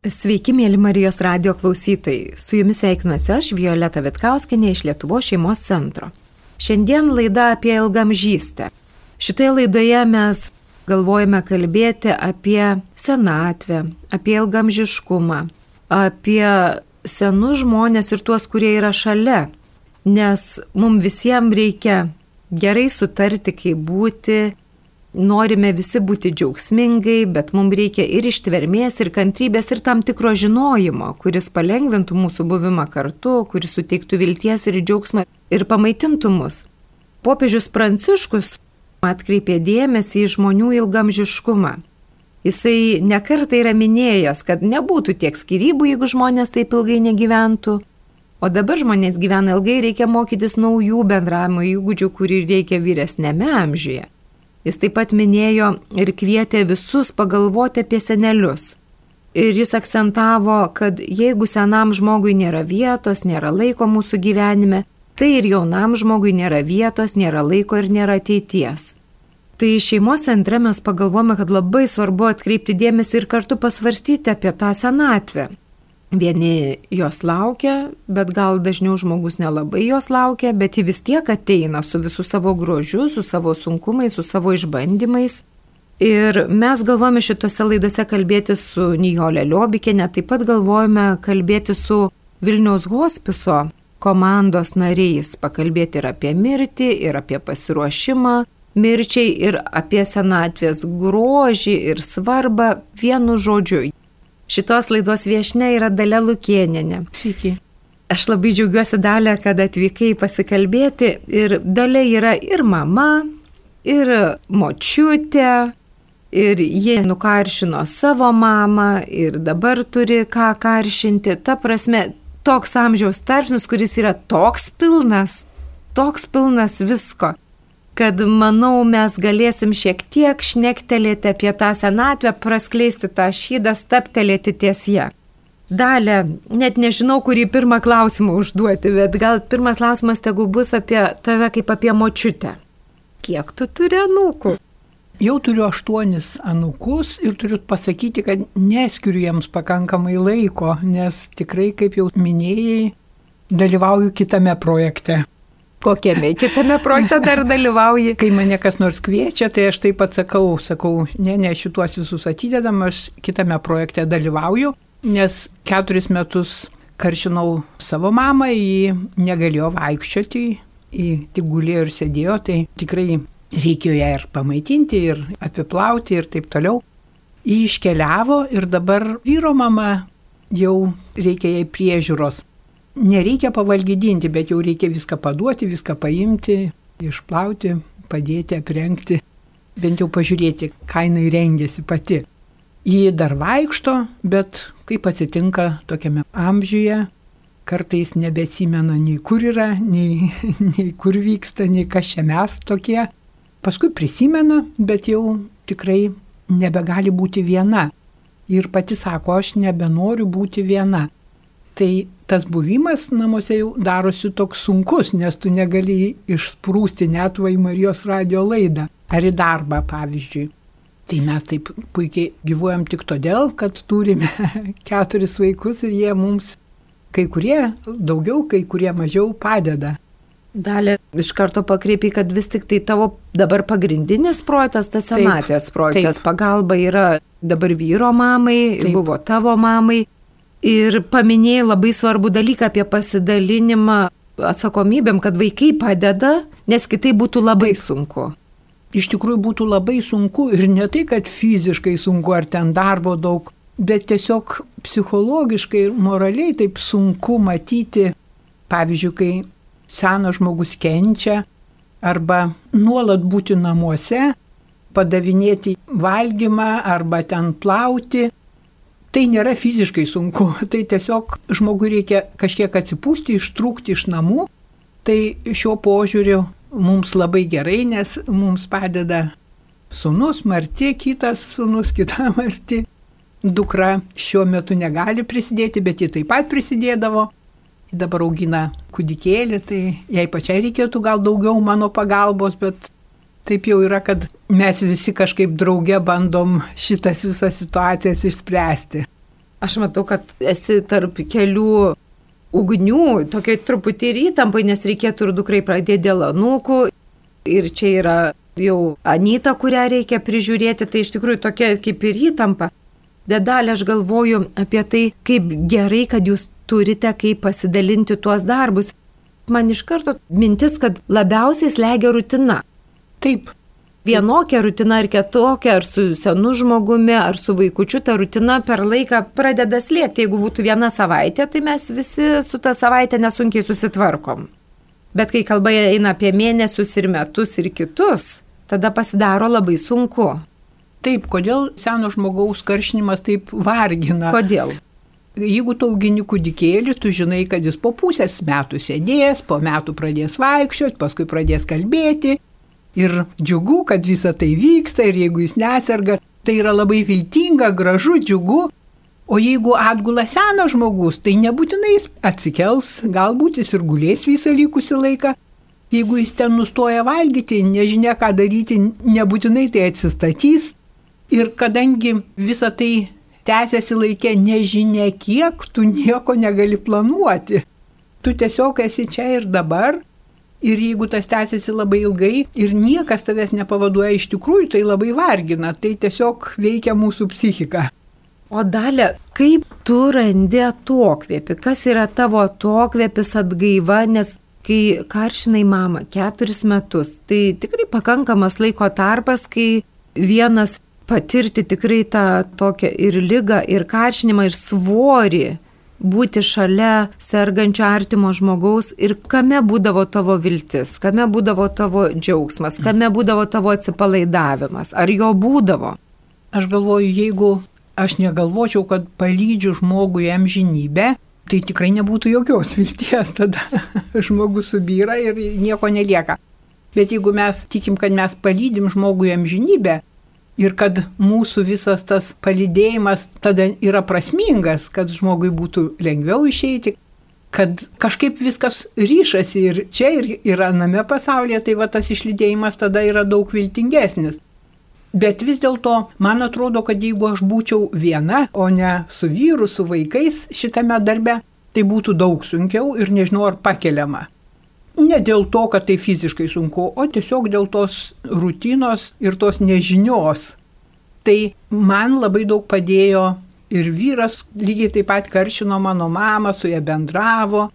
Sveiki, mėly Marijos radio klausytojai. Su jumis sveikinuosi aš, Violeta Vitkauskinė iš Lietuvo šeimos centro. Šiandien laida apie ilgamžystę. Šitoje laidoje mes galvojame kalbėti apie senatvę, apie ilgamžiškumą, apie senus žmonės ir tuos, kurie yra šalia. Nes mums visiems reikia gerai sutarti, kaip būti, norime visi būti džiaugsmingai, bet mums reikia ir ištvermės, ir kantrybės, ir tam tikro žinojimo, kuris palengvintų mūsų buvimą kartu, kuris suteiktų vilties ir džiaugsmą ir pamaitintų mus. Popiežius Pranciškus atkreipė dėmesį į žmonių ilgamžiškumą. Jisai nekartai yra minėjęs, kad nebūtų tiek skirybų, jeigu žmonės taip ilgai negyventų. O dabar žmonės gyvena ilgai, reikia mokytis naujų bendravimo įgūdžių, kurį reikia vyresnėme amžiuje. Jis taip pat minėjo ir kvietė visus pagalvoti apie senelius. Ir jis akcentavo, kad jeigu senam žmogui nėra vietos, nėra laiko mūsų gyvenime, tai ir jaunam žmogui nėra vietos, nėra laiko ir nėra ateities. Tai šeimos centre mes pagalvome, kad labai svarbu atkreipti dėmesį ir kartu pasvarstyti apie tą senatvę. Vieni jos laukia, bet gal dažniau žmogus nelabai jos laukia, bet ji vis tiek ateina su visų savo grožiu, su savo sunkumais, su savo išbandymais. Ir mes galvojame šitose laidose kalbėti su Nijolė Liobikėne, taip pat galvojame kalbėti su Vilniaus hospiso komandos nariais, pakalbėti ir apie mirtį, ir apie pasiruošimą mirčiai, ir apie senatvės grožį ir svarbą vienu žodžiu. Šitos laidos viešne yra Dalė Lukieninė. Sveiki. Aš labai džiaugiuosi Dalė, kad atvykai pasikalbėti ir Dalė yra ir mama, ir močiutė, ir jie nukaršino savo mamą ir dabar turi ką karšinti. Ta prasme, toks amžiaus tarpsnis, kuris yra toks pilnas, toks pilnas visko kad manau mes galėsim šiek tiek šnektelėti apie tą senatvę, praskleisti tą šydą, staptelėti ties ją. Dalė, net nežinau, kurį pirmą klausimą užduoti, bet gal pirmas klausimas tegu bus apie tave kaip apie močiutę. Kiek tu turi anūkų? Jau turiu aštuonis anūkus ir turiu pasakyti, kad neskiriu jiems pakankamai laiko, nes tikrai, kaip jau minėjai, dalyvauju kitame projekte. Kokiame kitame projekte dar dalyvauji? Kai mane kas nors kviečia, tai aš taip pat sakau, sakau, ne, ne, šituos visus atidedam, aš kitame projekte dalyvauju, nes keturis metus karšinau savo mamą, ji negalėjo vaikščioti, ji tik gulėjo ir sėdėjo, tai tikrai reikėjo ją ir pamaitinti, ir apiplauti, ir taip toliau. Ji iškeliavo ir dabar vyro mama jau reikia jai priežiūros nereikia pavalgydinti, bet jau reikia viską paduoti, viską paimti, išplauti, padėti, aprengti, bent jau pažiūrėti, ką jinai rengėsi pati. Ji dar vaikšto, bet kaip atsitinka tokiame amžiuje, kartais nebeatsimena nei kur yra, nei, nei kur vyksta, nei kas čia mes tokie. Paskui prisimena, bet jau tikrai nebegali būti viena. Ir pati sako, aš nebenoriu būti viena. Tai tas buvimas namuose jau darosi toks sunkus, nes tu negali išsprūsti net vai Marijos radio laidą ar į darbą, pavyzdžiui. Tai mes taip puikiai gyvuojam tik todėl, kad turime keturis vaikus ir jie mums kai kurie daugiau, kai kurie mažiau padeda. Dalė iš karto pakreipi, kad vis tik tai tavo dabar pagrindinis projektas, tas senatvės projektas, taip. pagalba yra dabar vyro mamai, taip. buvo tavo mamai. Ir paminėjai labai svarbų dalyką apie pasidalinimą atsakomybėm, kad vaikai padeda, nes kitai būtų labai sunku. Iš tikrųjų būtų labai sunku ir ne tai, kad fiziškai sunku ar ten darbo daug, bet tiesiog psichologiškai ir moraliai taip sunku matyti, pavyzdžiui, kai senas žmogus kenčia arba nuolat būti namuose, padavinėti valgymą arba ten plauti Tai nėra fiziškai sunku, tai tiesiog žmogui reikia kažkiek atsipūsti, ištrūkti iš namų. Tai šiuo požiūriu mums labai gerai, nes mums padeda sunus Marti, kitas sunus, kita Marti. Dukra šiuo metu negali prisidėti, bet ji taip pat prisidėdavo. Dabar augina kūdikėlį, tai jai pačiai reikėtų gal daugiau mano pagalbos, bet taip jau yra, kad mes visi kažkaip drauge bandom šitas visas situacijas išspręsti. Aš matau, kad esi tarp kelių ugnių, tokia truputį ir įtampai, nes reikėtų ir dukrai pradėti dėl anūkų. Ir čia yra jau Anita, kurią reikia prižiūrėti, tai iš tikrųjų tokia kaip ir įtampa. Dedalė, aš galvoju apie tai, kaip gerai, kad jūs turite kaip pasidalinti tuos darbus. Man iš karto mintis, kad labiausiai slegia rutina. Taip. Vienokia rutina ar kitokia, ar su senu žmogumi, ar su vaikučiu, ta rutina per laiką pradeda slėgti. Jeigu būtų viena savaitė, tai mes visi su ta savaitė nesunkiai susitvarkom. Bet kai kalba eina apie mėnesius ir metus ir kitus, tada pasidaro labai sunku. Taip, kodėl seno žmogaus karšinimas taip vargina? Kodėl? Jeigu tu augini kūdikėlį, tu žinai, kad jis po pusės metų sėdės, po metų pradės vaikščioti, paskui pradės kalbėti. Ir džiugu, kad visa tai vyksta ir jeigu jis neserga, tai yra labai viltinga, gražu, džiugu. O jeigu atgula senas žmogus, tai nebūtinai jis atsikels, galbūt jis ir gulės visą likusį laiką. Jeigu jis ten nustoja valgyti, nežinia ką daryti, nebūtinai tai atsistatys, Ir kadangi visa tai tęsiasi laikė nežinia kiek, tu nieko negali planuoti. Tu tiesiog esi čia ir dabar. Ir jeigu tas tęsiasi labai ilgai ir niekas tavęs nepavaduoja iš tikrųjų, tai labai vargina. Tai tiesiog veikia mūsų psichika. O dalė, kaip tu randi atokvėpį? Kas yra tavo atokvėpis atgaiva, nes kai karšinai mama keturis metus, tai tikrai pakankamas laiko tarpas, kai vienas patirti tikrai tą tokią ir lygą, ir karšinimą, ir svorį, būti šalia sergančio artimo žmogaus ir kame būdavo tavo viltis, kame būdavo tavo džiaugsmas, kame būdavo tavo atsipalaidavimas, ar jo būdavo. Aš galvoju, jeigu aš negalvočiau, kad palydžiu žmogui amžinybę, tai tikrai nebūtų jokios vilties, tada žmogus subyra ir nieko nelieka. Bet jeigu mes tikim, kad mes palydim žmogui amžinybę, ir kad mūsų visas tas palydėjimas tada yra prasmingas, kad žmogui būtų lengviau išeiti, kad kažkaip viskas ryšasi ir čia, ir, ir aname pasaulyje, tai va tas išlydėjimas tada yra daug viltingesnis. Bet vis dėlto, man atrodo, kad jeigu aš būčiau viena, o ne su vyru, su vaikais šitame darbe, tai būtų daug sunkiau ir nežinau ar pakeliama. Ne dėl to, kad tai fiziškai sunku, o tiesiog dėl tos rutinos ir tos nežinios. Tai man labai daug padėjo ir vyras lygiai taip pat karšino mano mamą, su ją bendravo,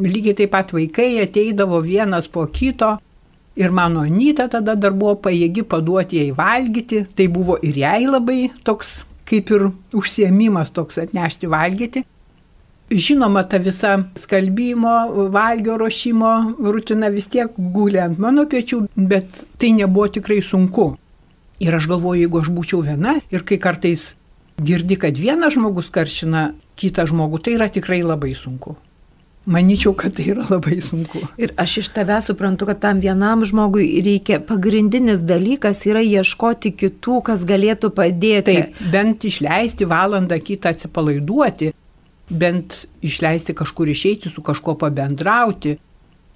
lygiai taip pat vaikai ateidavo vienas po kito. Ir mano Anyta tada dar buvo pajėgi paduoti jai valgyti, tai buvo ir jai labai toks kaip ir užsiemimas toks atnešti valgyti. Žinoma, ta visa skalbimo, valgio ruošimo rutina vis tiek gulė ant mano pečių, bet tai nebuvo tikrai sunku. Ir aš galvoju, jeigu aš būčiau viena ir kai kartais girdi, kad vienas žmogus karšina kitą žmogų, tai yra tikrai labai sunku. Maničiau, kad tai yra labai sunku. Ir aš iš tave suprantu, kad tam vienam žmogui reikia, pagrindinis dalykas yra ieškoti kitų, kas galėtų padėti. Taip, bent išleisti valandą kitą atsipalaiduoti, bent išleisti kažkur išeiti, su kažkuo pabendrauti.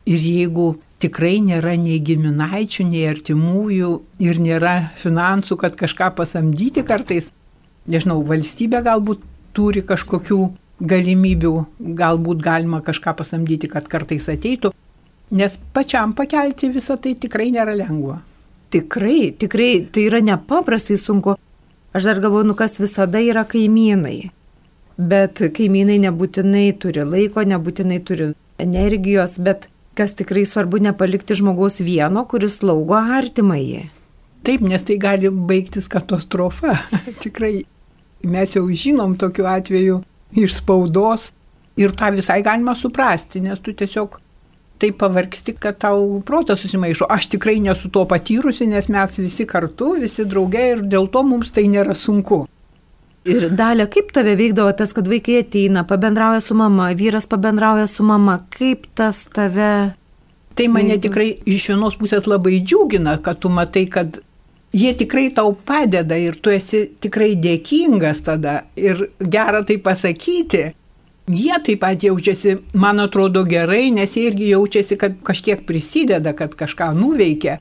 Ir jeigu tikrai nėra nei giminaičių, nei artimųjų ir nėra finansų, kad kažką pasamdyti kartais, nežinau, valstybė galbūt turi kažkokių galimybių, galbūt galima kažką pasamdyti, kad kartais ateitų, nes pačiam pakelti visą tai tikrai nėra lengva. Tikrai, tikrai, tai yra nepaprastai sunku. Aš dar galvoju, nu kas visada yra kaimynai bet kaimynai nebūtinai turi laiko, nebūtinai turi energijos, bet kas tikrai svarbu nepalikti žmogaus vieno, kuris laugo artimąjį. Taip, nes tai gali baigtis katastrofa. Tikrai mes jau žinom tokiu atveju iš spaudos ir tą visai galima suprasti, nes tu tiesiog taip pavargsti, kad tau protas susimaišo. Aš tikrai nesu to patyrusi, nes mes visi kartu, visi draugai ir dėl to mums tai nėra sunku. Ir dalė, kaip tave veikdavo tas, kad vaikai ateina, pabendrauja su mama, vyras pabendrauja su mama, kaip tas tave... Tai mane veikdavo? tikrai iš vienos pusės labai džiugina, kad tu matai, kad jie tikrai tau padeda ir tu esi tikrai dėkingas tada ir gera tai pasakyti. Jie taip pat jaučiasi, man atrodo, gerai, nes jie irgi jaučiasi, kad kažkiek prisideda, kad kažką nuveikia.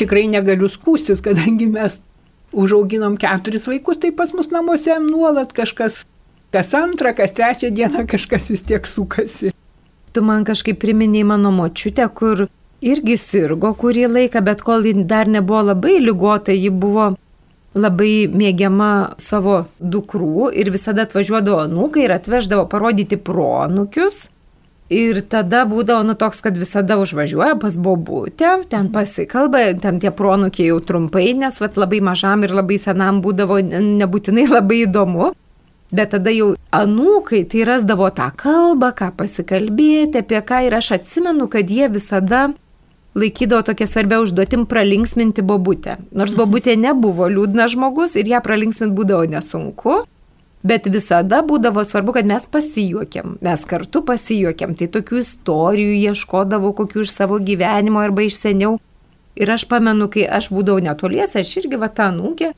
Tikrai negaliu skūstis, kadangi mes užauginom keturis vaikus, tai pas mus namuose nuolat kažkas kas antrą, kas trečią dieną kažkas vis tiek sukasi. Tu man kažkaip priminiai mano močiutę, kur irgi sirgo kurį laiką, bet kol dar nebuvo labai lygota, ji buvo labai mėgiama savo dukrų ir visada atvažiuodavo nukai ir atveždavo parodyti pronukius. Ir tada būdavo, nu, toks, kad visada užvažiuoja pas bobutę, ten pasikalba, ten tie pronukiai jau trumpai, nes vat, labai mažam ir labai senam būdavo nebūtinai labai įdomu. Bet tada jau anūkai tai rasdavo tą kalbą, ką pasikalbėti, apie ką ir aš atsimenu, kad jie visada laikydavo tokia svarbia užduotim pralinksminti bobutę. Nors mhm. bobutė nebuvo liūdnas žmogus ir ją pralinksminti būdavo nesunku, bet visada būdavo svarbu, kad mes pasijuokėm, mes kartu pasijuokėm. Tai tokių istorijų ieškodavau, kokių iš savo gyvenimo arba iš seniau. Ir aš pamenu, kai aš būdavau netoliese, aš irgi va tą nūkę,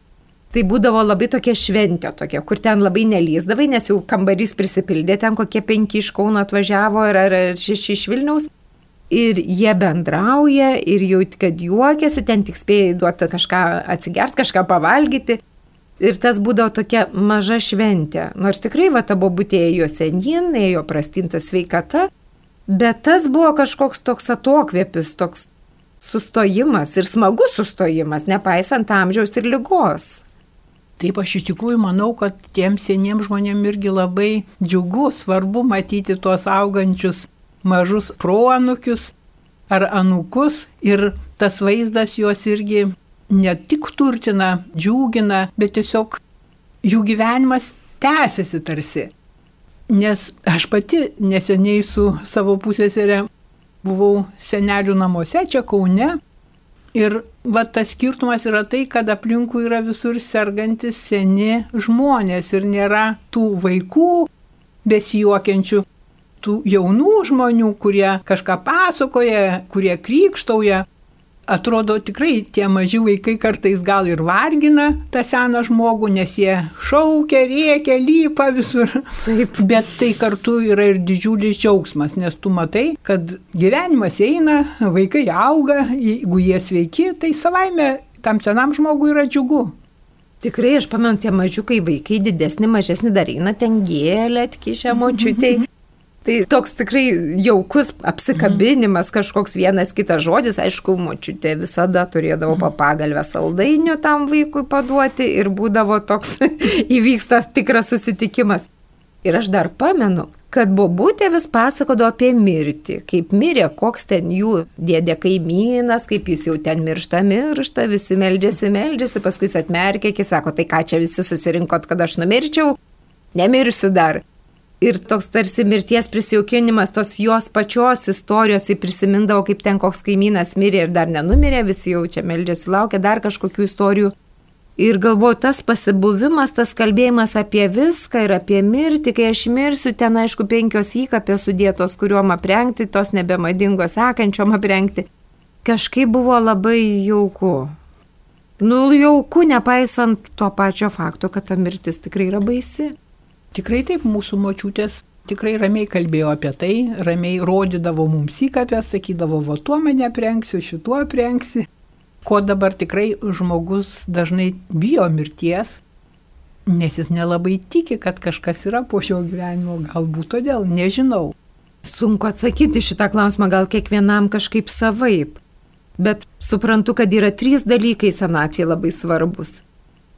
Tai būdavo labai tokia šventė tokia, kur ten labai nelyzdavai, nes jau kambarys prisipildė, ten kokie penki iš Kauno atvažiavo ir ar, ar šeši iš Vilniaus. Ir jie bendrauja ir jau kad juokiasi, ten tik spėjai duoti kažką atsigert, kažką pavalgyti. Ir tas būdavo tokia maža šventė. Nors tikrai va ta bobutė ėjo senin, ėjo prastinta sveikata, bet tas buvo kažkoks toks atokvėpis, toks sustojimas ir smagus sustojimas, nepaisant amžiaus ir lygos. Taip aš iš tikrųjų manau, kad tiems seniems žmonėms irgi labai džiugu, svarbu matyti tuos augančius mažus proanukius ar anukus ir tas vaizdas juos irgi ne tik turtina, džiugina, bet tiesiog jų gyvenimas tęsiasi tarsi. Nes aš pati neseniai su savo pusėserė buvau senelių namuose čia Kaune Ir va tas skirtumas yra tai, kad aplinkui yra visur sergantis seni žmonės ir nėra tų vaikų besijuokiančių, tų jaunų žmonių, kurie kažką pasakoja, kurie krykštauja, atrodo tikrai tie maži vaikai kartais gal ir vargina tą seną žmogų, nes jie šaukia, rėkia, lypa visur. Taip. Bet tai kartu yra ir didžiulis džiaugsmas, nes tu matai, kad gyvenimas eina, vaikai auga, jeigu jie sveiki, tai savaime tam senam žmogui yra džiugu. Tikrai, aš pamenu, tie mažiukai vaikai didesni, mažesni dar eina ten gėlę, atkišę močiutei. Tai toks tikrai jaukus apsikabinimas, kažkoks vienas kitas žodis, aišku, močiutė visada turėdavo mhm. papagalvę saldainių tam vaikui paduoti ir būdavo toks įvyksta tikras susitikimas. Ir aš dar pamenu, kad bobutė vis pasakodavo apie mirtį, kaip mirė, koks ten jų dėdė kaimynas, kaip jis jau ten miršta, miršta, visi meldžiasi, meldžiasi, paskui jis atmerkė, kai sako, tai ką čia visi susirinkot, kad aš numirčiau, nemirsiu dar. Ir toks tarsi mirties prisijaukinimas tos jos pačios istorijos, jis prisimindavo, kaip ten koks kaimynas mirė ir dar nenumirė, visi jau čia meldžiasi, laukia dar kažkokių istorijų. Ir galvoju, tas pasibuvimas, tas kalbėjimas apie viską ir apie mirtį, kai aš mirsiu, ten aišku penkios įkapės sudėtos, kuriuom aprengti, tos nebemadingos sekančiom aprengti. Kažkaip buvo labai jauku. Nu, jauku, nepaisant to pačio fakto, kad ta mirtis tikrai yra baisi. Tikrai taip, mūsų močiutės tikrai ramiai kalbėjo apie tai, ramiai rodydavo mums įkapę, sakydavo, va tuo mane aprengsiu, šituo aprengsi. Ko dabar tikrai žmogus dažnai bijo mirties, nes jis nelabai tiki, kad kažkas yra po šio gyvenimo, galbūt todėl, nežinau. Sunku atsakyti šitą klausimą, gal kiekvienam kažkaip savaip. Bet suprantu, kad yra trys dalykai senatvėje labai svarbus.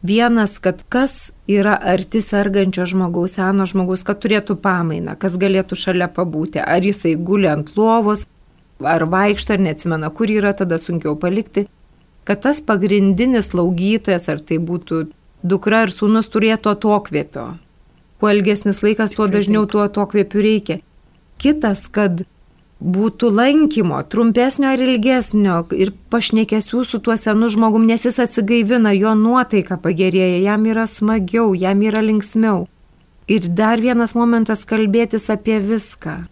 Vienas, kad kas yra arti sergančio žmogaus, seno žmogaus, kad turėtų pamainą, kas galėtų šalia pabūti, ar jisai guli ant lovos, ar vaikšto, ar neatsimena, kur yra, tada sunkiau palikti, kad tas pagrindinis laugytojas, ar tai būtų dukra ar sūnus, turėtų atokvėpio. Kuo ilgesnis laikas, tuo dažniau tuo atokvėpiu reikia. Kitas, kad būtų lankymo, trumpesnio ar ilgesnio ir pašnekėsiu su tuo senu žmogum, nes jis atsigaivina, jo nuotaika pagerėja, jam yra smagiau, jam yra linksmiau. Ir dar vienas momentas kalbėtis apie viską.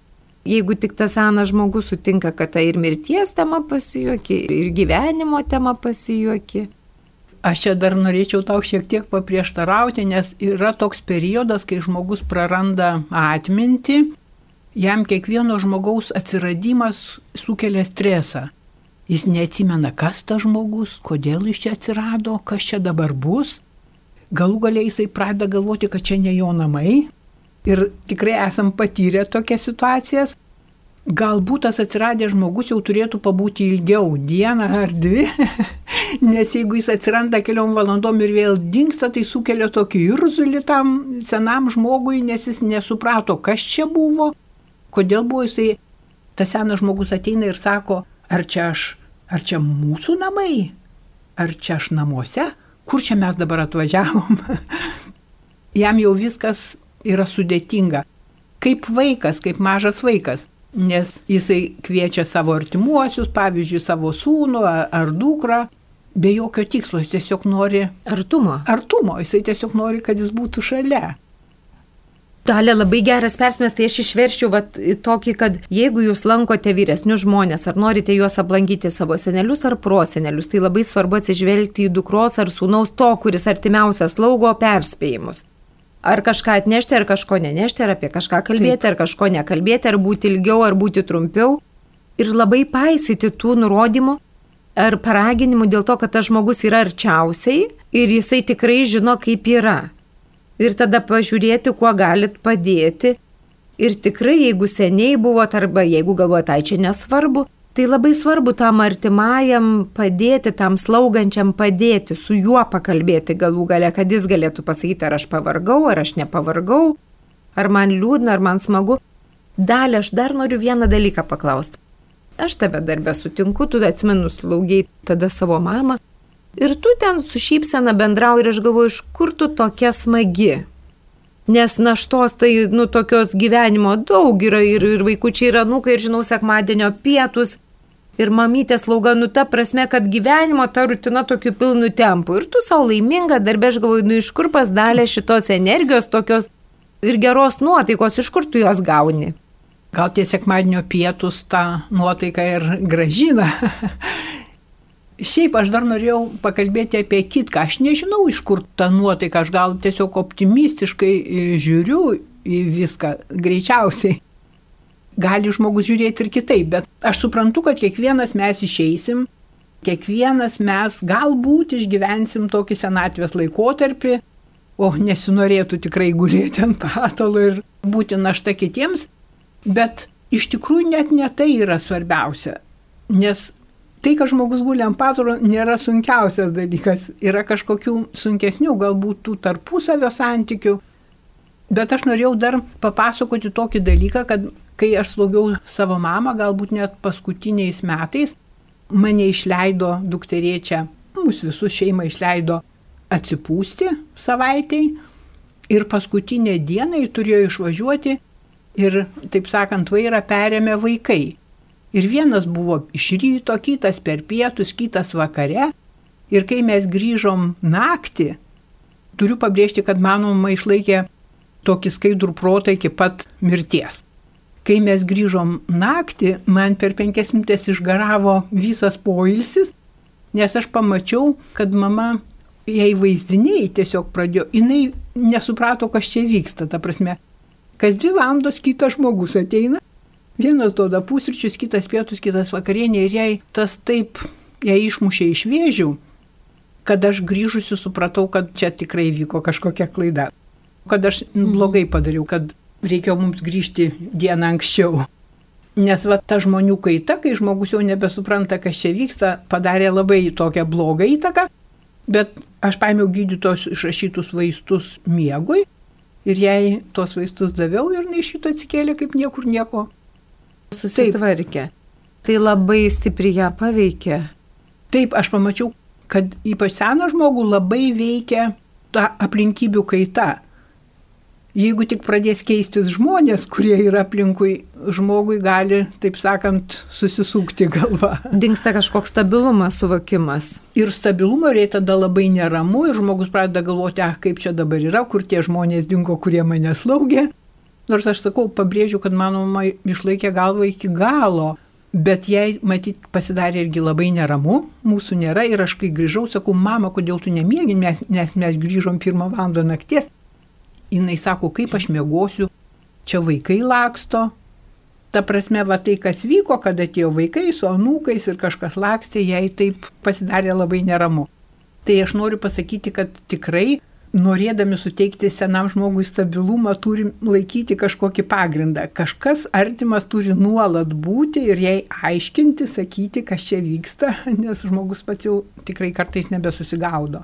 Jeigu tik tas senas žmogus sutinka, kad tai ir mirties tema pasijuoki, ir gyvenimo tema pasijuoki. Aš čia dar norėčiau tau šiek tiek paprieštarauti, nes yra toks periodas, kai žmogus praranda atmintį jam kiekvieno žmogaus atsiradimas sukelia stresą. Jis neatsimena, kas tas žmogus, kodėl jis čia atsirado, kas čia dabar bus. Galų galiai jisai pradeda galvoti, kad čia ne jo namai, ir tikrai esam patyrę tokias situacijas. Galbūt tas atsiradęs žmogus jau turėtų pabūti ilgiau, dieną ar dvi, nes jeigu jis atsiranda keliom valandom ir vėl dinksta, tai sukelia tokį irzulį tam senam žmogui, nes jis nesuprato, kas čia buvo, kodėl buvo jisai, tas senas žmogus ateina ir sako, ar čia aš, ar čia mūsų namai, ar čia aš namuose, kur čia mes dabar atvažiavom. Jam jau viskas yra sudėtinga. Kaip vaikas, kaip mažas vaikas. Nes jisai kviečia savo artimuosius, pavyzdžiui, savo sūnų ar dukrą, be jokio tikslo, jis tiesiog nori artumo. Artumo, jisai tiesiog nori, kad jis būtų šalia. Dalė labai geras persmės, tai aš išverščiau vat, tokį, kad jeigu jūs lankote vyresnius žmonės, ar norite juos aplankyti savo senelius ar prosenelius, tai labai svarbu atsižvelgti į dukros ar sūnaus to, kuris artimiausias laugo perspėjimus. Ar kažką atnešti, ar kažko nenešti, ar apie kažką kalbėti, Taip. ar kažko nekalbėti, ar būti ilgiau, ar būti trumpiau. Ir labai paisyti tų nurodymų ar paraginimų dėl to, kad tas žmogus yra arčiausiai ir jisai tikrai žino, kaip yra. Ir tada pažiūrėti, kuo galit padėti. Ir tikrai, jeigu seniai buvot arba jeigu galvojate, tai čia nesvarbu, Tai labai svarbu tam artimajam padėti, tam slaugančiam padėti, su juo pakalbėti galų gale, kad jis galėtų pasakyti, ar aš pavargau, ar aš nepavargau, ar man liūdna, ar man smagu. Dalė, aš dar noriu vieną dalyką paklausti. Aš tave darbę sutinku, tu atsimenu slaugiai tada savo mamą. Ir tu ten su šypsena bendrauji ir aš galvoju, iš kur tu tokia smagi. Nes naštos tai, nu, tokios gyvenimo daug yra ir, ir vaikučiai yra nukai ir žinau, sekmadienio pietus. Ir mamytės lauga, nu ta prasme, kad gyvenimo ta rutina tokiu pilnu tempu. Ir tu savo laiminga darbė, aš galvoju, nu iš kur pasdalė šitos energijos tokios ir geros nuotaikos, iš kur tu jos gauni. Gal tie sekmadienio pietus tą nuotaiką ir gražina. Šiaip aš dar norėjau pakalbėti apie kitką. Aš nežinau, iš kur ta nuotaika, aš gal tiesiog optimistiškai e, žiūriu į viską greičiausiai. Gali žmogus žiūrėti ir kitaip, bet aš suprantu, kad kiekvienas mes išeisim, kiekvienas mes galbūt išgyvensim tokį senatvės laikotarpį, o nesinorėtų tikrai gulėti ant patalo ir būti našta kitiems, bet iš tikrųjų net ne tai yra svarbiausia, nes tai, kad žmogus guli ant pataro, nėra sunkiausias dalykas. Yra kažkokių sunkesnių, galbūt tų tarpusavio santykių. Bet aš norėjau dar papasakoti tokį dalyką, kad kai aš slaugiau savo mamą, galbūt net paskutiniais metais, mane išleido dukterėčia, mus visus šeimą išleido atsipūsti savaitėjai ir paskutinę dieną jį turėjo išvažiuoti ir, taip sakant, vairą perėmė vaikai. Ir vienas buvo iš ryto, kitas per pietus, kitas vakare. Ir kai mes grįžom naktį, turiu pabrėžti, kad mano mama išlaikė tokį skaidrų protą iki pat mirties. Kai mes grįžom naktį, man per penkias minutės išgaravo visas poilsis, nes aš pamačiau, kad mama jai vaizdiniai tiesiog pradėjo, jinai nesuprato, kas čia vyksta, ta prasme, kas dvi valandos kitas žmogus ateina Vienas duoda pusryčius, kitas pietus, kitas vakarienė ir jai tas taip, jai išmušė iš vėžių, kad aš grįžusi supratau, kad čia tikrai vyko kažkokia klaida. Kad aš mhm. blogai padariau, kad reikėjo mums grįžti dieną anksčiau. Nes va ta žmonių kaita, kai žmogus jau nebesupranta, kas čia vyksta, padarė labai tokią blogą įtaką, bet aš paėmiau gydytos išrašytus vaistus miegui ir jai tuos vaistus daviau ir iš šito atsikėlė kaip niekur nieko susitvarkė. Taip. Tai labai stipriai ją paveikė. Taip, aš pamačiau, kad ypač seną žmogų labai veikia ta aplinkybių kaita. Jeigu tik pradės keistis žmonės, kurie yra aplinkui, žmogui gali, taip sakant, susisukti galva. Dingsta kažkoks stabilumas, suvokimas. Ir stabilumo reikia tada labai neramu ir žmogus pradeda galvoti, ah, kaip čia dabar yra, kur tie žmonės dingo, kurie mane slaugė. Nors aš sakau, pabrėžiu, kad mano mama išlaikė galvą iki galo, bet jai, matyt, pasidarė irgi labai neramu, mūsų nėra ir aš kai grįžau, sakau, mama, kodėl tu nemiegi, nes, nes mes grįžom pirmą valandą nakties. Jis sako, kaip aš mėgosiu, čia vaikai laksto. Ta prasme, va tai, kas vyko, kad atėjo vaikai su anūkais ir kažkas lakstė, jai taip pasidarė labai neramu. Tai aš noriu pasakyti, kad tikrai norėdami suteikti senam žmogui stabilumą, turim laikyti kažkokį pagrindą. Kažkas artimas turi nuolat būti ir jai aiškinti, sakyti, kas čia vyksta, nes žmogus pats jau tikrai kartais nebesusigaudo.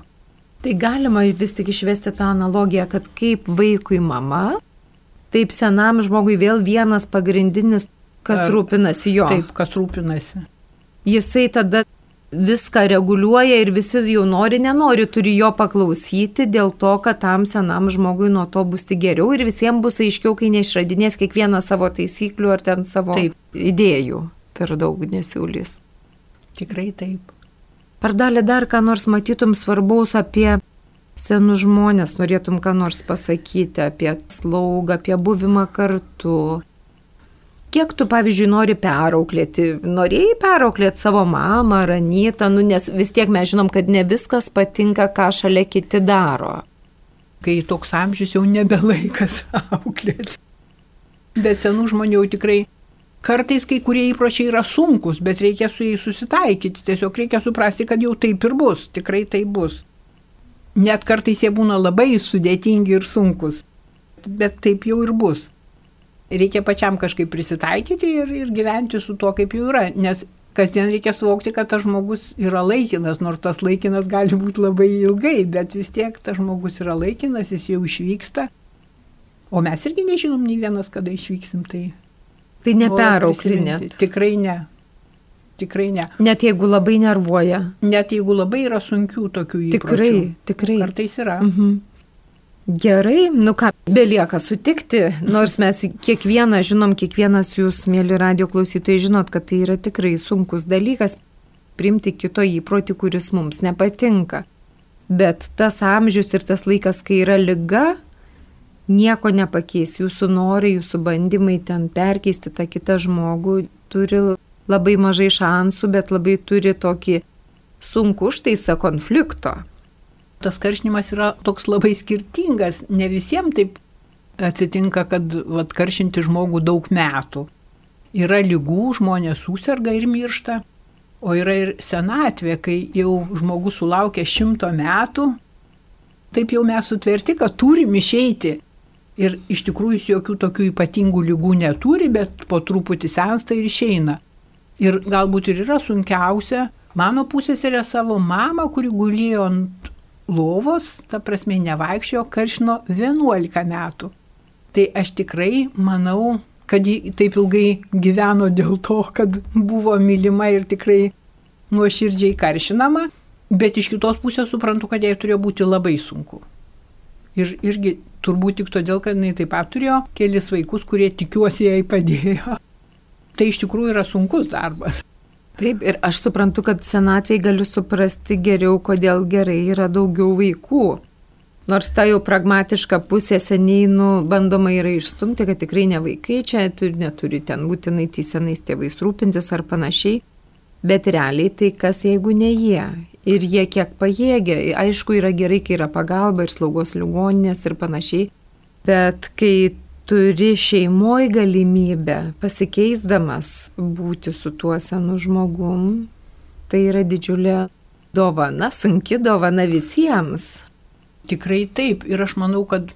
Tai galima vis tik išvesti tą analogiją, kad kaip vaikui mama, taip senam žmogui vėl vienas pagrindinis, kas rūpinasi jo. Taip, kas rūpinasi. Jisai tada viską reguliuoja ir visi jau nori, nenori, turi jo paklausyti dėl to, kad tam senam žmogui nuo to bus tik geriau ir visiems bus aiškiau, kai neišradinės kiekvieną savo taisyklių ar ten savo taip. idėjų per daug nesiūlys. Tikrai taip. Pardalė dar ką nors matytum svarbaus apie senus žmonės, norėtum ką nors pasakyti apie slaugą, apie buvimą kartu, Kiek tu, pavyzdžiui, nori perauklėti? Norėjai perauklėti savo mamą ar anytą, nu, nes vis tiek mes žinom, kad ne viskas patinka, ką šalia kiti daro. Kai toks amžius jau nebelaikas auklėti. Bet senų žmonių jau tikrai kartais kai kurie įpročiai yra sunkus, bet reikia su jais susitaikyti. Tiesiog reikia suprasti, kad jau taip ir bus, tikrai taip bus. Net kartais jie būna labai sudėtingi ir sunkus, bet taip jau ir bus reikia pačiam kažkaip prisitaikyti ir, ir gyventi su tuo, kaip jau yra. Nes kasdien reikia suvokti, kad tas žmogus yra laikinas, nors tas laikinas gali būti labai ilgai, bet vis tiek tas žmogus yra laikinas, jis jau išvyksta. O mes irgi nežinom nei vienas, kada išvyksim. Tai, tai neperauklinėt. Tikrai ne. Tikrai ne. Net jeigu labai nervuoja. Net jeigu labai yra sunkių tokių įpročių. Tikrai, tikrai. Kartais yra. Mhm. Gerai, nu ką, belieka sutikti, nors mes kiekvieną žinom, kiekvienas jūs, mėly radio klausytojai, žinot, kad tai yra tikrai sunkus dalykas priimti kito įprotį, kuris mums nepatinka. Bet tas amžius ir tas laikas, kai yra lyga, nieko nepakeis. Jūsų norai, jūsų bandymai ten perkeisti tą kitą žmogų turi labai mažai šansų, bet labai turi tokį sunku užtaisą konflikto tas karšinimas yra toks labai skirtingas. Ne visiems taip atsitinka, kad vat, karšinti žmogų daug metų. Yra lygų, žmonės susirga ir miršta, o yra ir senatvė, kai jau žmogus sulaukia šimto metų, taip jau mes sutverti, kad turim išeiti. Ir iš tikrųjų jis jokių tokių ypatingų lygų neturi, bet po truputį sensta ir išeina. Ir galbūt ir yra sunkiausia, mano pusėserė savo mamą, kuri gulėjo ant lovos, ta prasme, nevaikščiojo karšino 11 metų. Tai aš tikrai manau, kad ji taip ilgai gyveno dėl to, kad buvo mylima ir tikrai nuoširdžiai karšinama, bet iš kitos pusės suprantu, kad jai turėjo būti labai sunku. Ir irgi turbūt tik todėl, kad jinai taip pat turėjo kelis vaikus, kurie tikiuosi jai padėjo. Tai iš tikrųjų yra sunkus darbas. Taip, ir aš suprantu, kad senatvėje galiu suprasti geriau, kodėl gerai yra daugiau vaikų. Nors ta jau pragmatiška pusė seniai, nu, bandoma yra išstumti, kad tikrai ne vaikai čia turi, neturi ten būtinai tysenais tėvais rūpintis ar panašiai. Bet realiai tai kas jeigu ne jie. Ir jie kiek pajėgia. Aišku, yra gerai, kai yra pagalba ir slaugos ligoninės ir panašiai. Bet kai turi šeimoje galimybę pasikeisdamas būti su tuo senu žmogum, tai yra didžiulė dovana, sunki dovana visiems. Tikrai taip. Ir aš manau, kad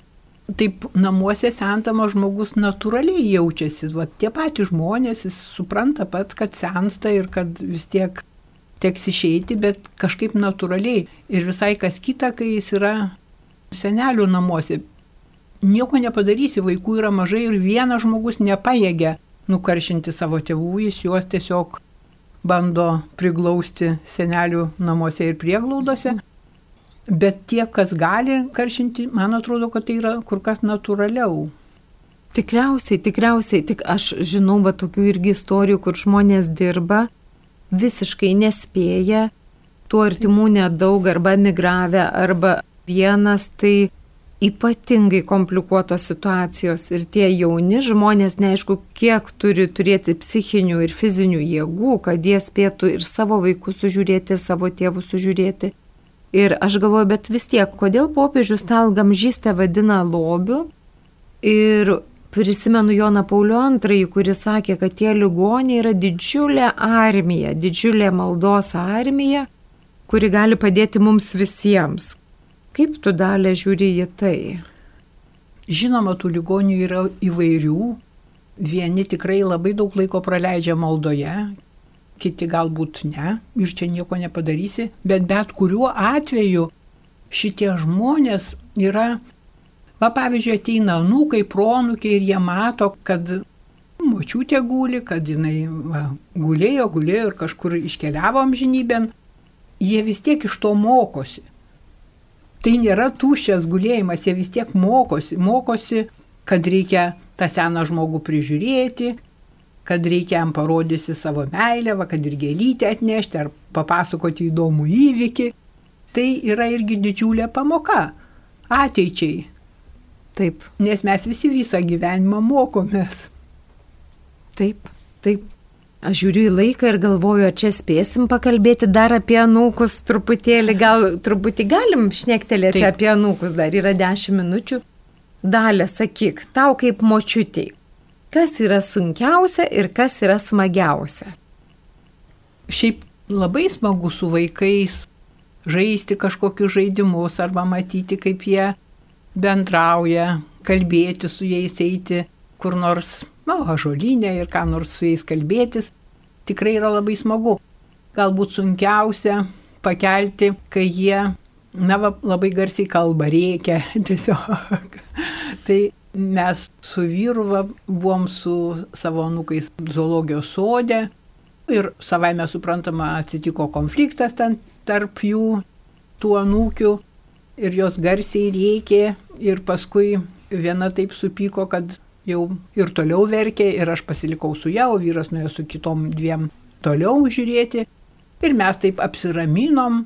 taip namuose sentamas žmogus natūraliai jaučiasi. Va, tie patys žmonės, jis supranta pats, kad sensta ir kad vis tiek teks išeiti, bet kažkaip natūraliai. Ir visai kas kita, kai jis yra senelių namuose nieko nepadarysi, vaikų yra mažai ir vienas žmogus nepaėgia nukaršinti savo tėvų, jis juos tiesiog bando priglausti senelių namuose ir prieglaudose. Bet tie, kas gali karšinti, man atrodo, kad tai yra kur kas natūraliau. Tikriausiai, tikriausiai, tik aš žinau, va tokių irgi istorijų, kur žmonės dirba, visiškai nespėja, tų artimų nedaug, arba migravę, arba vienas, tai ypatingai komplikuotos situacijos ir tie jauni žmonės neaišku, kiek turi turėti psichinių ir fizinių jėgų, kad jie spėtų ir savo vaikus sužiūrėti, ir savo tėvus sužiūrėti. Ir aš galvoju, bet vis tiek, kodėl popiežius tą ilgamžystę vadina lobiu? Ir prisimenu Joną Paulio II, kuris sakė, kad tie ligoniai yra didžiulė armija, didžiulė maldos armija, kuri gali padėti mums visiems, Kaip tu dalė žiūri į tai? Žinoma, tų ligonių yra įvairių. Vieni tikrai labai daug laiko praleidžia maldoje, kiti galbūt ne ir čia nieko nepadarysi, bet bet kuriuo atveju šitie žmonės yra, va pavyzdžiui, ateina anūkai, pronukiai ir jie mato, kad močiutė guli, kad jinai va, gulėjo, gulėjo ir kažkur iškeliavo amžinybėn, jie vis tiek iš to mokosi. Tai nėra tuščias gulėjimas, jie vis tiek mokosi, mokosi, kad reikia tą seną žmogų prižiūrėti, kad reikia jam parodysi savo meilę, va, kad ir gėlytę atnešti ar papasakoti įdomų įvykį. Tai yra irgi didžiulė pamoka ateičiai. Taip. Nes mes visi visą gyvenimą mokomės. Taip, taip. Aš žiūriu į laiką ir galvoju, ar čia spėsim pakalbėti dar apie anūkus truputėlį, gal truputį galim šnektelėti taip. apie anūkus, dar yra dešimt minučių. Dalė, sakyk, tau kaip močiutiai, kas yra sunkiausia ir kas yra smagiausia? Šiaip labai smagu su vaikais žaisti kažkokius žaidimus arba matyti, kaip jie bendrauja, kalbėti su jais, eiti kur nors na, žolinė ir ką nors su jais kalbėtis, tikrai yra labai smagu. Galbūt sunkiausia pakelti, kai jie, na, va, labai garsiai kalba, reikia tiesiog. tai mes su vyru va, buvom su savo nukais zoologijos sode ir savai mes suprantama atsitiko konfliktas ten tarp jų, tų anūkių ir jos garsiai rėkė ir paskui viena taip supyko, kad jau ir toliau verkė ir aš pasilikau su ją, o vyras nuėjo su kitom dviem toliau žiūrėti. Ir mes taip apsiraminom,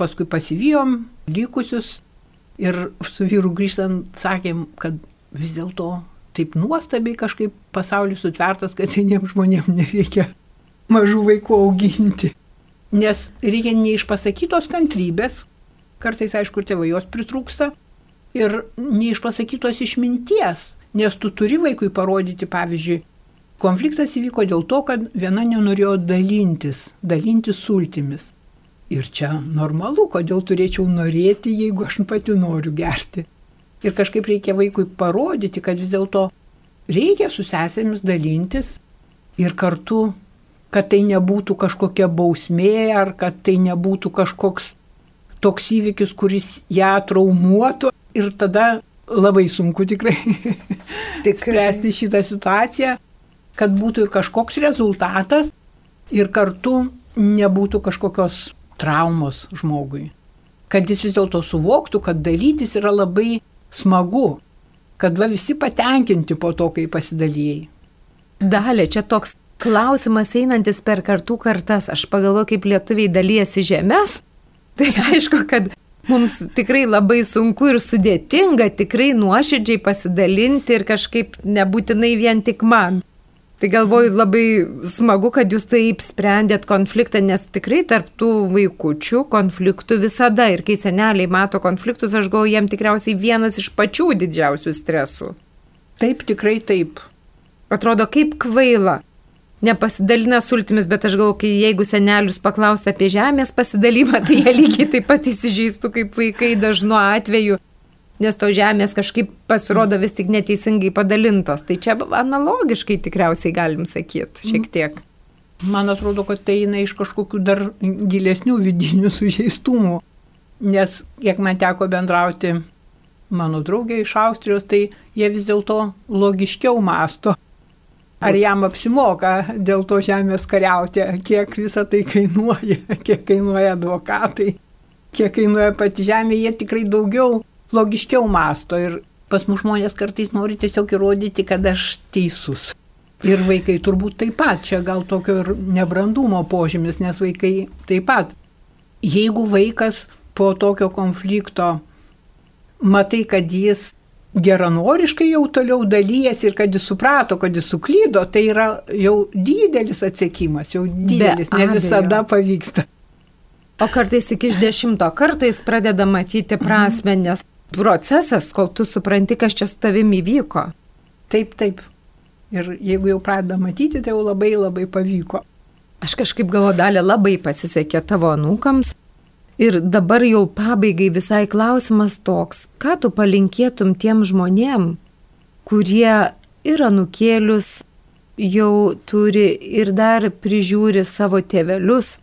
paskui pasivijom likusius ir su vyru grįžtant sakėm, kad vis dėlto taip nuostabiai kažkaip pasaulis sutvertas, kad seniems žmonėms nereikia mažų vaikų auginti. Nes reikia neišpasakytos kantrybės, kartais aišku, tėvai jos pritrūksta, ir neišpasakytos išminties, Nes tu turi vaikui parodyti, pavyzdžiui, konfliktas įvyko dėl to, kad viena nenorėjo dalintis, dalintis sultimis. Ir čia normalu, kodėl turėčiau norėti, jeigu aš pati noriu gerti. Ir kažkaip reikia vaikui parodyti, kad vis dėlto reikia su sesėmis dalintis ir kartu, kad tai nebūtų kažkokia bausmė ar kad tai nebūtų kažkoks toks įvykis, kuris ją traumuotų ir tada labai sunku tikrai, tikrai. spręsti šitą situaciją, kad būtų ir kažkoks rezultatas ir kartu nebūtų kažkokios traumos žmogui. Kad jis vis dėlto suvoktų, kad dalytis yra labai smagu, kad va visi patenkinti po to, kai pasidalyjai. Dalė, čia toks klausimas einantis per kartų kartas. Aš pagalvoju, kaip lietuviai dalyjasi žemės. Tai aišku, kad mums tikrai labai sunku ir sudėtinga tikrai nuoširdžiai pasidalinti ir kažkaip nebūtinai vien tik man. Tai galvoju labai smagu, kad jūs taip sprendėt konfliktą, nes tikrai tarp tų vaikučių konfliktų visada ir kai seneliai mato konfliktus, aš galvoju, jiem tikriausiai vienas iš pačių didžiausių stresų. Taip, tikrai taip. Atrodo kaip kvaila nepasidalina sultimis, bet aš galvoju, kai jeigu senelius paklausta apie žemės pasidalymą, tai jie lygiai taip pat įsižeistų kaip vaikai dažnu atveju, nes to žemės kažkaip pasirodo vis tik neteisingai padalintos. Tai čia analogiškai tikriausiai galim sakyti šiek tiek. Man atrodo, kad tai eina iš kažkokių dar gilesnių vidinių sužeistumų, nes kiek man teko bendrauti mano draugė iš Austrijos, tai jie vis dėlto logiškiau masto Ar jam apsimoka dėl to žemės kariauti, kiek visą tai kainuoja, kiek kainuoja advokatai, kiek kainuoja pati žemė, jie tikrai daugiau logiškiau masto ir pas mus žmonės kartais nori tiesiog įrodyti, kad aš teisus. Ir vaikai turbūt taip pat, čia gal tokio ir nebrandumo požymis, nes vaikai taip pat. Jeigu vaikas po tokio konflikto matai, kad jis geranoriškai jau toliau dalyjasi ir kad jis suprato, kad jis suklydo, tai yra jau didelis atsiekimas, jau didelis, Be ne visada abejo. pavyksta. O kartais iki dešimto karto jis pradeda matyti prasme, nes procesas, kol tu supranti, kas čia su tavimi įvyko. Taip, taip. Ir jeigu jau pradeda matyti, tai jau labai labai pavyko. Aš kažkaip galvo dalį labai pasisekė tavo anūkams, Ir dabar jau pabaigai visai klausimas toks, ką tu palinkėtum tiem žmonėm, kurie ir anukėlius jau turi ir dar prižiūri savo tėvelius.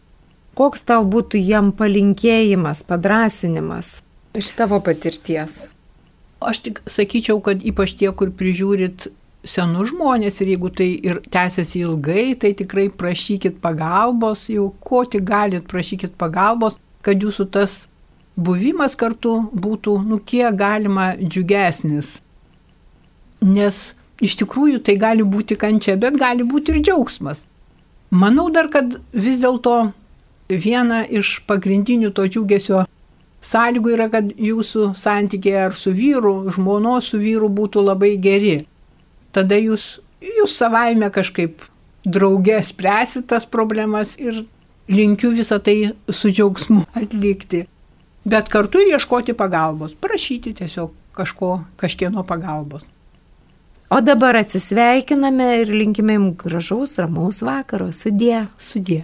Koks tau būtų jam palinkėjimas, padrasinimas iš tavo patirties? Aš tik sakyčiau, kad ypač tie, kur prižiūrit senus žmonės ir jeigu tai ir tęsiasi ilgai, tai tikrai prašykit pagalbos, jau ko tik galit, prašykit pagalbos, kad jūsų tas buvimas kartu būtų, nu, kiek galima džiugesnis. Nes iš tikrųjų tai gali būti kančia, bet gali būti ir džiaugsmas. Manau dar, kad vis dėlto viena iš pagrindinių to džiugesio sąlygų yra, kad jūsų santykiai ar su vyru, žmonos su vyru būtų labai geri. Tada jūs, jūs savaime kažkaip draugė spręsit tas problemas ir linkiu visą tai su džiaugsmu atlikti. Bet kartu ieškoti pagalbos, prašyti tiesiog kažko, kažkieno pagalbos. O dabar atsisveikiname ir linkime jums gražaus, ramaus vakaro. Sudė. Sudė.